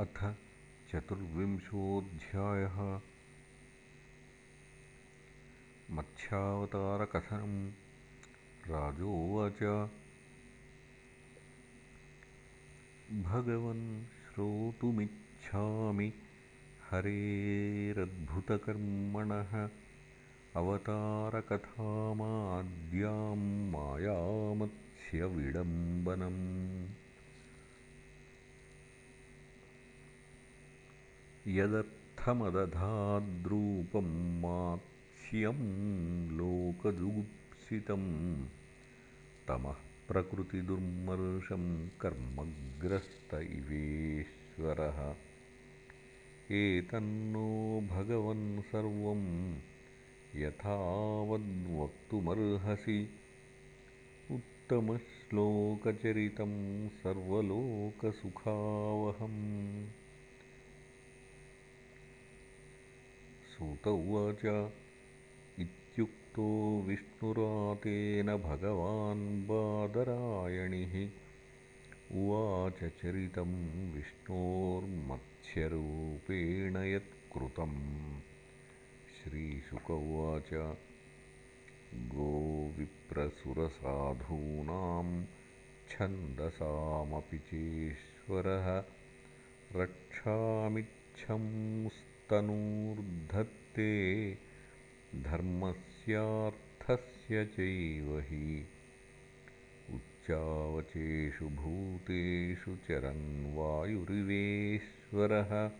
अथ चतुर्विंशोऽध्यायः। मत्स्यावतारकथनम् राजोवाच। भगवन् श्रोतुमिच्छामि हरेरद्भुतकर्मणः। अवतारकथामाद्यां मायामत्स्यविडम्बनम् यदर्थमदधाद्रूपं मात्स्यं लोकजुगुप्सितं तमः प्रकृतिदुर्मर्शं कर्मग्रस्त इवेश्वरः। एतन्नो भगवन् सर्वं यथावद्वक्तुमर्हसि। उत्तमश्लोकचरितं सर्वलोकसुखावहम् उवाच इत्युक्तो विष्णुरातेन भगवान् बादरायणिः। उवाच चरितं विष्णोर्मत्स्यरूपेण यत्कृतम्। श्रीशुक उवाच। गोविप्रसुरसाधूनां छन्दसामपि चेश्वरः। रक्षामिच्छं तनूर्धत्ते धर्मस्यार्थस्य चैव हि। उच्चावचेषु भूतेषु चरन्वायुरिवेश्वरः।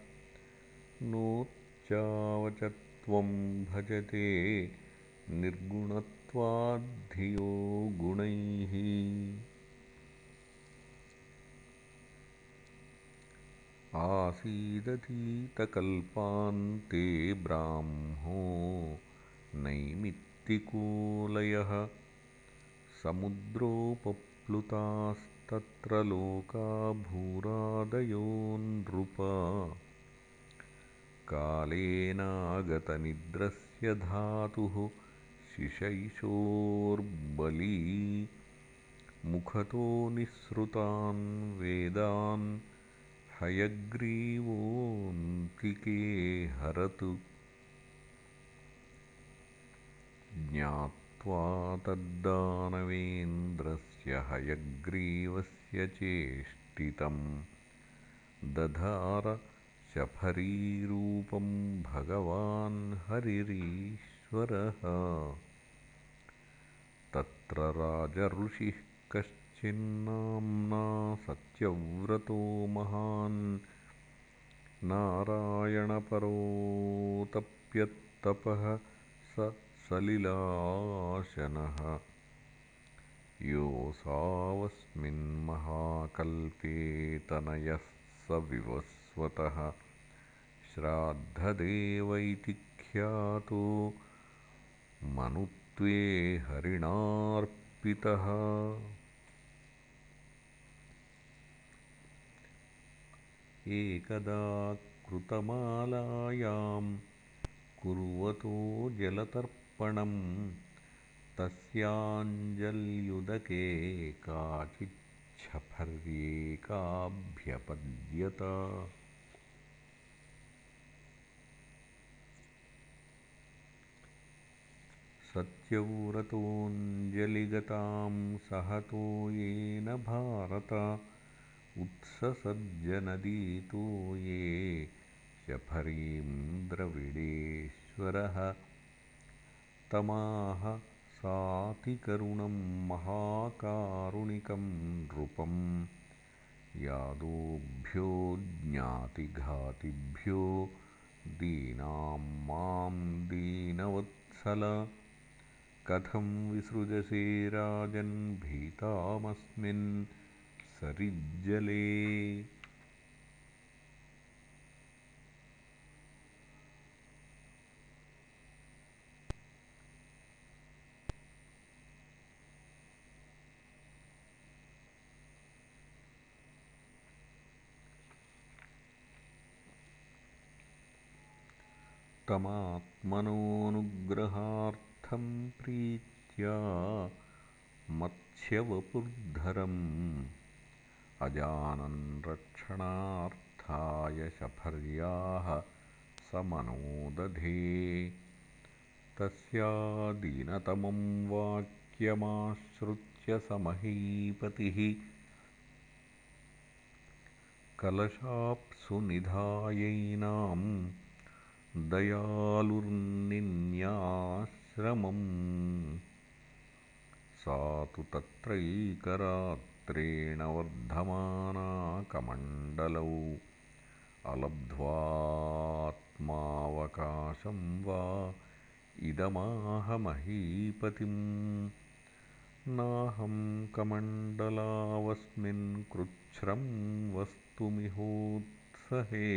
नोच्चावचत्वं भजते निर्गुणत्वाद्धियो गुणैः आसीदतीतकल्पान्ते ब्राह्मो नैमित्तिकोलयः समुद्रोपप्लुतास्तत्र लोका भूरादयो नृप कालेनागतनिद्रस्य धातुः शिशैशोर्बली। मुखतो निःसृतान् वेदान् हयग्रीवोऽन्तिके हरतु। ज्ञात्वा तद्दानवेन्द्रस्य हयग्रीवस्य चेष्टितं दधार शफरीरूपं भगवान् हरिरीश्वरः। तत्र राजऋषिः कश्चिन्नाम्ना सत्यव्रतो महान्। नारायणपरोतप्यत्तपः स सलिलाशनः। योऽसावस्मिन्महाकल्पेतनयः स विवस्वतः। श्राद्धदेव इति ख्यातो मनुत्वे हरिणार्पितः एकदा कृतमालायां कुर्वतो जलतर्पणं तस्याञ्जल्युदके काचिच्छफर्येकाभ्यपद्यत सत्यव्रतोऽञ्जलिगतां सहतो येन भारत उत्ससर्जनदीतो ये शफरीन्द्रविडेश्वरः। तमाह सातिकरुणं महाकारुणिकं नृपं। यादोभ्यो ज्ञातिघातिभ्यो दीनां मां दीनवत्सल। कथं विसृजसे राजन्भीतामस्मिन् सरिज्जले। तमात्मनोऽनुग्रहार्थं प्रीत्या मत्स्यवपुर्धरम् अजानन् रक्षणार्थाय शफर्याः स मनोदधे तस्यादीनतमं वाक्यमाश्रुत्य स महीपतिः कलशाप्सु निधायैनां दयालुर्निन्याश्रमम्। सा तु तत्रैकरात्रेण वर्धमानाकमण्डलौ अलब्ध्वात्मावकाशं वा इदमाहमहीपतिम् नाहं कमण्डलावस्मिन् कृच्छ्रं वस्तुमिहोत्सहे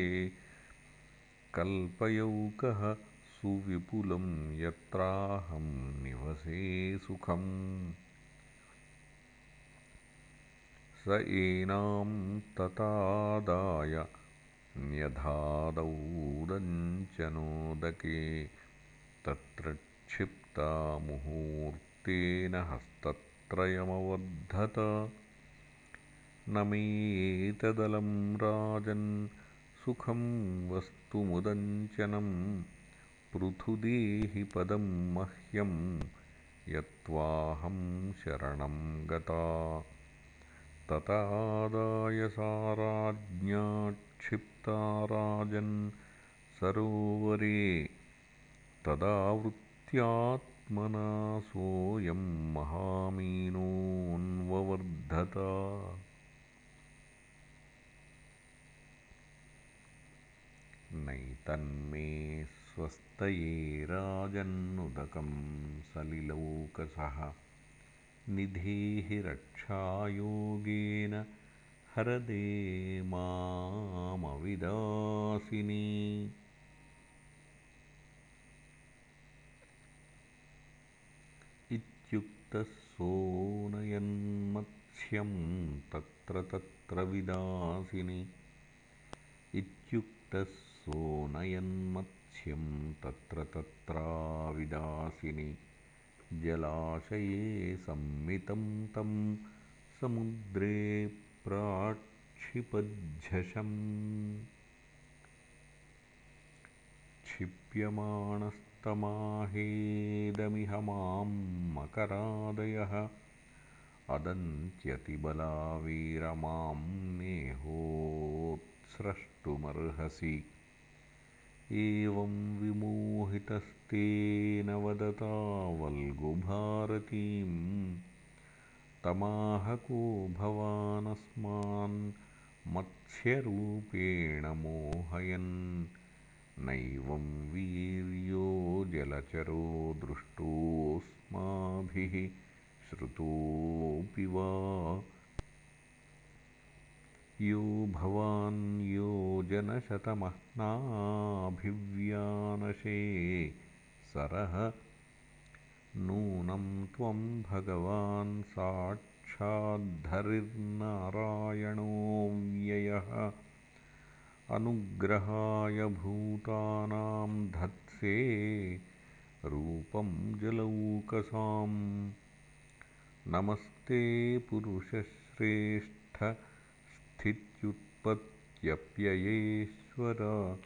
कल्पयौकः सुविपुलं यत्राहं निवसे सुखम् स एनां ततादाय न्यधादौदञ्चनोदके तत्र क्षिप्ता मुहूर्तेन हस्तत्रयमवर्धत न मेतदलं राजन् सुखं वस्तुमुदञ्चनं पृथुदेहि पदं मह्यं यत्त्वाहं शरणं गता ततादाय सा राज्ञा क्षिप्ता राजन् सरोवरे तदावृत्त्यात्मना सोऽयं महामीनोऽन्ववर्धत। नैतन्मे स्वस्तये राजन्नुदकं सलिलौकसः निधेहि रक्षायोगेन हरदे मामविदासिनी। इत्युक्तः सोऽनयन्मत्स्यं तत्र तत्र विदासिनि। इत्युक्तः सोऽनयन्मत्स्यं तत्र तत्राविदासिनि जलाशये सम्मितं तं समुद्रे प्राक्षिपज्झषम् क्षिप्यमाणस्तमाहेदमिह मां मकरादयः। अदन्त्यतिबला वीरमां नेहोत्स्रष्टुमर्हसि एवं विमोहितस्तेन वदता वल्गुभारतीम् तमाहको भवानस्मान् मत्स्यरूपेण मोहयन्। नैवं वीर्यो जलचरो दृष्टोऽस्माभिः श्रुतोऽपि वा। यो भवान् योजनशतमह्नाभिव्यानशे सरः। नूनं त्वं भगवान् साक्षाद्धरिर्नारायणोऽव्ययः अनुग्रहाय भूतानां धत्से रूपं जलौकसाम्। नमस्ते पुरुषश्रेष्ठस्थित्युत्पत्त्यप्ययेश्वर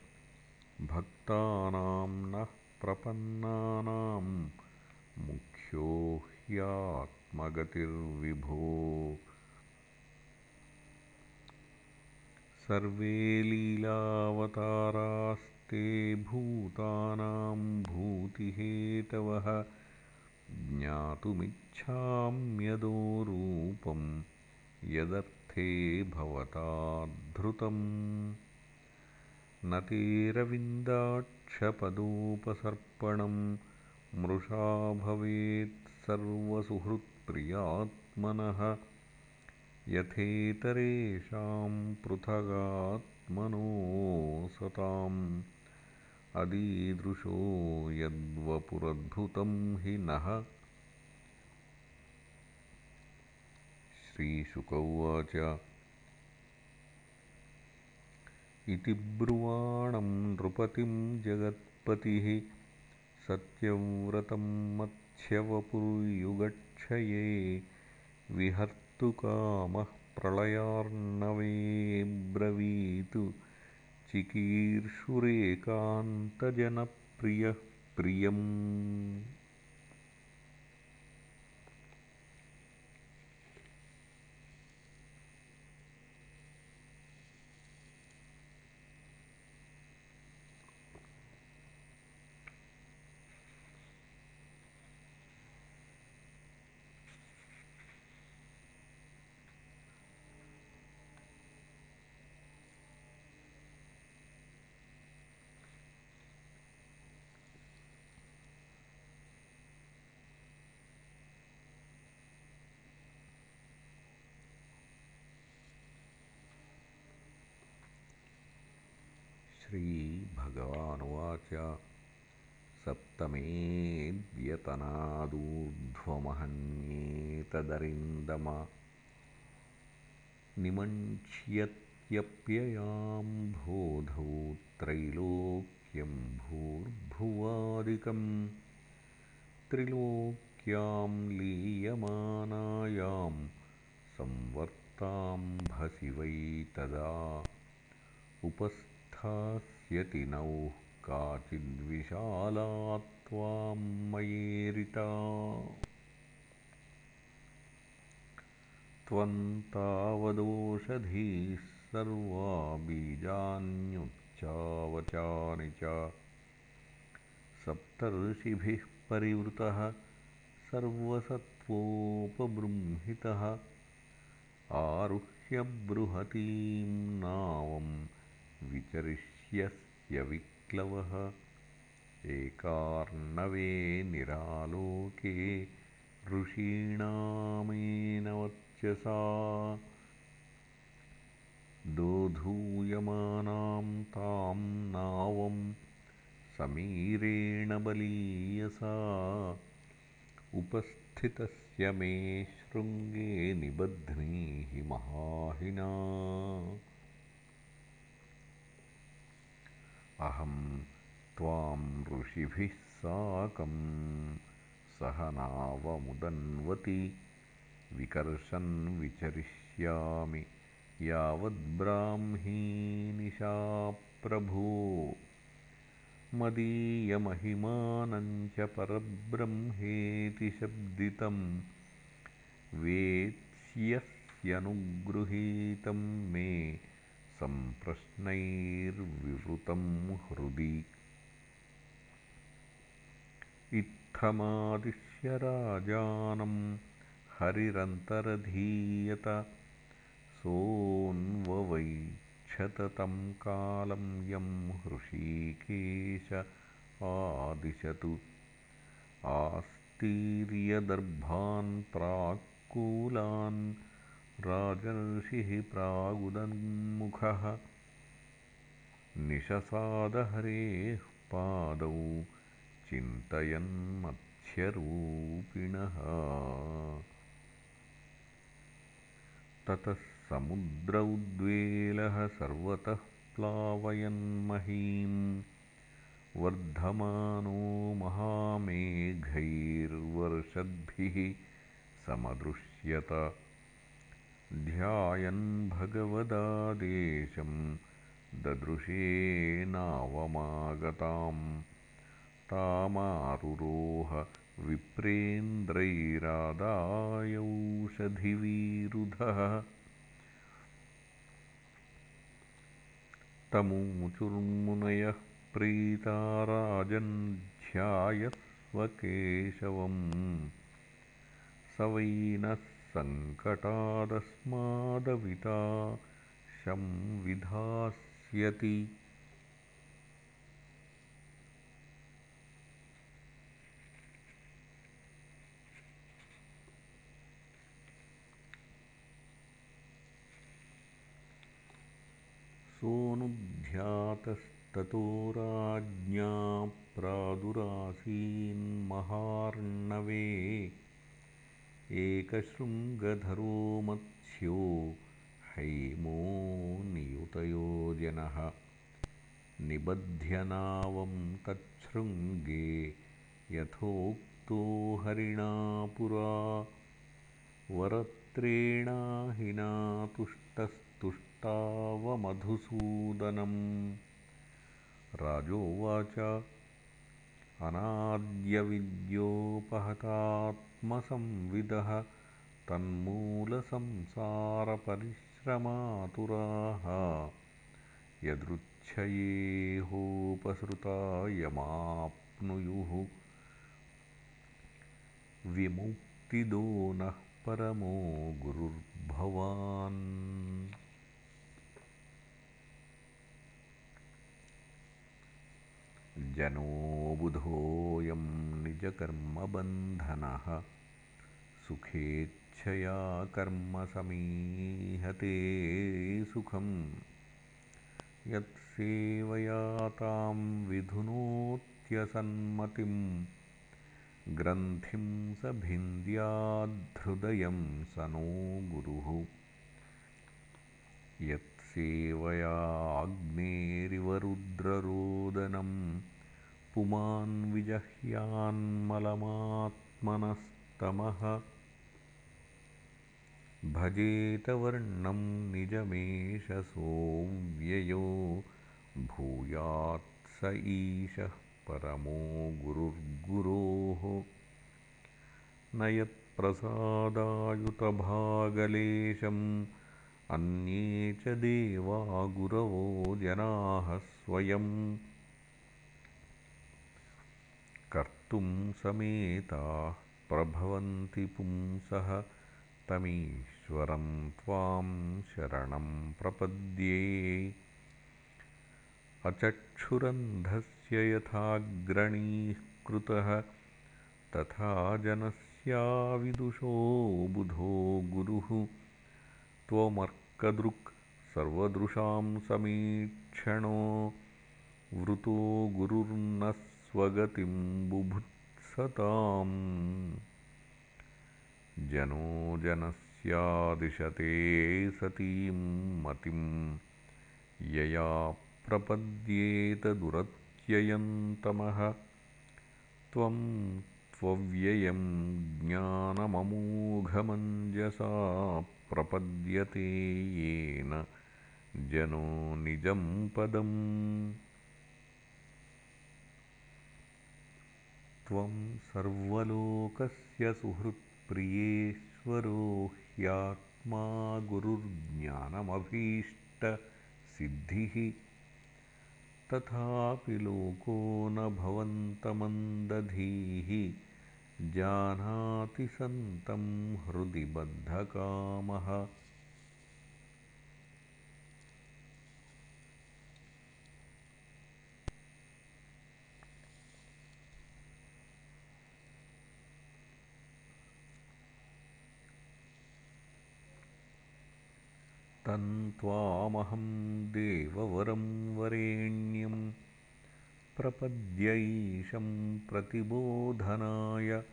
भक्तानां नः प्रपन्नानां मुख्यो ह्यात्मगतिर्विभो। सर्वे लीलावतारास्ते भूतानां भूतिहेतवः ज्ञातुमिच्छाम्यदो रूपं यदर्थे भवताद्धृतम् न तेरविन्दाक्षपदोपसर्पणं मृषा भवेत् सर्वसुहृत्प्रियात्मनः। यथेतरेषां पृथगात्मनो सताम्। अदीदृशो यद्वपुरद्भुतं हि नः। श्रीशुक उवाच इति ब्रुवाणं नृपतिं जगत्पतिः। सत्यव्रतं मत्स्यवपुर्युगक्षये विहर्तुकामः प्रलयार्णवे ब्रवीतु। चिकीर्षुरेकान्तजनप्रियः प्रियम् श्रीभगवानुवाच सप्तमेऽद्यतनादूर्ध्वमहन्येतदरिन्दम निमञ्च्यत्यप्ययाम्भोधौ त्रैलोक्यं भूर्भुवादिकम् त्रिलोक्यां लीयमानायां संवर्ताम्भसि वै तदा उपस्थास्यति नौः काचिद्विशाला त्वां मयेरिता। त्वं तावदोषधीः सर्वा बीजान्युच्चावचानि च। सप्तर्षिभिः परिवृतः सर्वसत्त्वोपबृंहितः। आरुह्य बृहतीं नावम् विचरिष्यस्य विक्लवः। एकार्णवे निरालोके ऋषीणामेन वर्चसा दोधूयमानां तां नावं समीरेण बलीयसा। उपस्थितस्य मे शृङ्गे निबध्नीहि महाहिना अहं त्वां ऋषिभिः साकं सह नावमुदन्वति विकर्षन् विचरिष्यामि यावद्ब्राह्मी निशा प्रभो मदीयमहिमानं च परब्रह्मेति शब्दितं वेत्स्यस्यनुगृहीतं मे सम्प्रश्नैर्विवृतं हृदि। इत्थमादिश्य राजानं हरिरन्तरधीयत सोऽन्ववैक्षत तं कालं यं हृषीकेश आदिशतु। आस्तीर्यदर्भान् प्राक्कूलान् राजर्षिः प्रागुदन्मुखः। निशसादहरेः पादौ चिन्तयन्मत्स्यरूपिणः। ततः समुद्र उद्वेलः सर्वतः प्लावयन्महीं वर्धमानो महामेघैर्वर्षद्भिः समदृश्यत ध्यायन् भगवदादेशं ददृशेनावमागताम् तामारुरोह विप्रेन्द्रैरादायौषधिवीरुधः। तमूचुर्मुनयः प्रीता ध्यायस्वकेशवम् स वै नः सङ्कटादस्मादविता शं विधास्यति। सोऽनुध्यातस्ततो राज्ञा प्रादुरासीन्महार्णवे एकशृङ्गधरो मत्स्यो हैमो नियुतयोजनः निबध्यनावं तच्छृङ्गे यथोक्तो हरिणा पुरा। वरत्रेणाहिना तुष्टस्तुष्टावतारो तावमधुसूदनम् राजोवाच अनाद्यविद्योपहतात्मसंविदः तन्मूलसंसारपरिश्रमातुराः यदृच्छयेहोपसृतायमाप्नुयुः विमुक्तिदो नः परमो गुरुर्भवान् जनो बुधोऽयं निजकर्मबन्धनः। सुखेच्छया कर्म समीहते सुखम्। यत्सेवया तां विधुनोत्यसन्मतिम् ग्रन्थिं स भिन्द्याद्धृदयं स नो गुरुः। यत्सेवयाग्नेरिव रुद्ररोदनं पुमान्विजह्यान्मलमात्मनस्तमः भजेतवर्णं निजमेष सोऽव्ययो भूयात् स ईशः परमो गुरुर्गुरोः। न यत्प्रसादायुतभागलेशम् अन्ये च देवा गुरवो जनाः स्वयम् समेताः प्रभवन्ति पुंसः तमीश्वरं त्वां शरणं प्रपद्ये। अचक्षुरन्धस्य यथाग्रणीः कृतः तथा जनस्याविदुषो बुधो गुरुः। त्वमर्कदृक् सर्वदृशां समीक्षणो वृतो गुरुर्न स्वगतिं बुभुत्सताम् जनो जनस्यादिशते सतीं मतिं यया प्रपद्येतदुरत्ययन्तमः। त्वं त्वव्ययं ज्ञानममोघमञ्जसा प्रपद्यते येन जनो निजं पदम् त्वं सर्वलोकस्य सुहृत्प्रियेश्वरो ह्यात्मा गुरुर्ज्ञानमभीष्टसिद्धिः तथापि लोको न भवन्तमन्दधीः। जानाति सन्तं हृदि बद्धकामः तन्त्वामहं देववरं वरेण्यं प्रपद्यैशं प्रतिबोधनाय।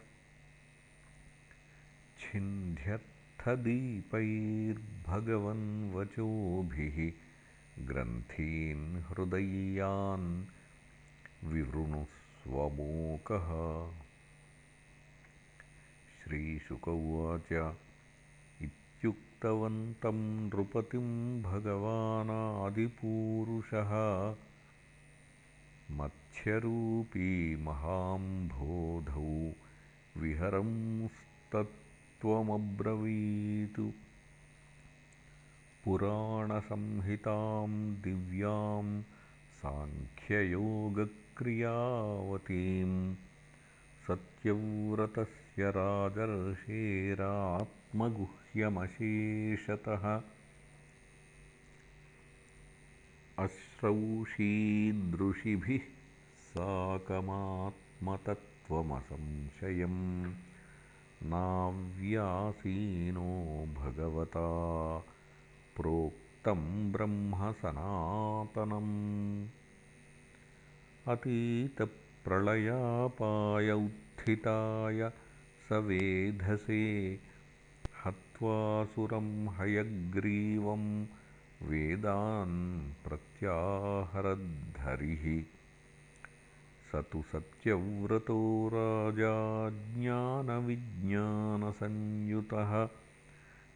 छिन्ध्यर्थदीपैर्भगवन्वचोभिः ग्रन्थीन् हृदय्यान् विवृणुस्वमोकः। श्रीशुक उवाच उक्तवन्तं नृपतिं भगवानादिपूरुषः। मत्स्यरूपी महाम्भोधौ विहरंस्तत्त्वमब्रवीत् पुराणसंहितां दिव्यां साङ्ख्ययोगक्रियावतीं। सत्यव्रतस्य राजर्षेरात्मगुह् ह्यमशेषतः अश्रौषीदृशिभिः साकमात्मतत्त्वमसंशयम् नाव्यासीनो भगवता प्रोक्तं ब्रह्मसनातनम्। अतीतप्रलयापाय उत्थिताय स वेधसे हयग्रीवं वेदान् प्रत्याहरद्धरिः। स तु सत्यव्रतो राजा ज्ञानविज्ञानसंयुतः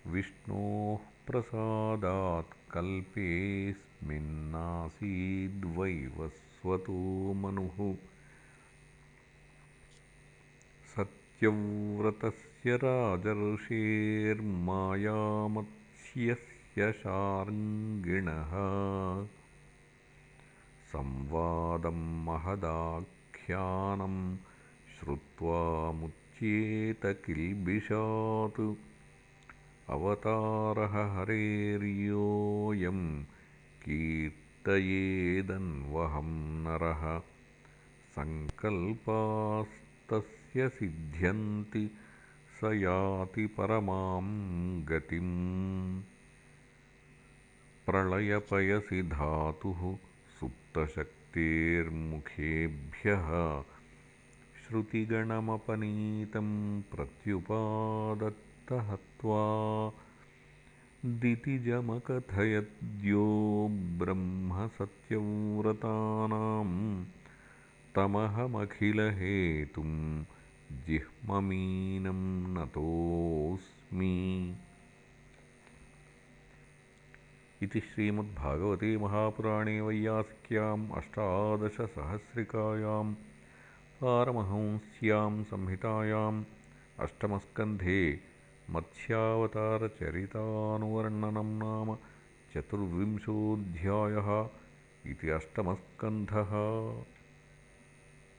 विष्णोः प्रसादात् कल्पेऽस्मिन्नासीद्वैवस्वतो मनुः। सत्यव्रतस्य राजर्षेर्मायामत्स्यस्य शार्ङ्गिणः। संवादं महदाख्यानं श्रुत्वा मुच्येतकिल्बिषात्। अवतारः हरेर्योऽयं कीर्तयेदन्वहं नरः। सङ्कल्पास्तस्य सिद्ध्यन्ति स याति परमां गतिम्। प्रलयपयसि धातुः सुप्तशक्तेर्मुखेभ्यः। श्रुतिगणमपनीतं प्रत्युपादत्तहत्वा दितिजमकथयद्यो ब्रह्मसत्यव्रतानां तमहमखिलहेतुं जिह्ममीनं नतोऽस्मि। इति श्रीमद्भागवते महापुराणे वैयासिक्याम् अष्टादशसहस्रिकायां पारमहंस्यां संहितायाम् अष्टमस्कन्धे मत्स्यावतारचरितानुवर्णनं नाम चतुर्विंशोऽध्यायः इति अष्टमस्कन्धः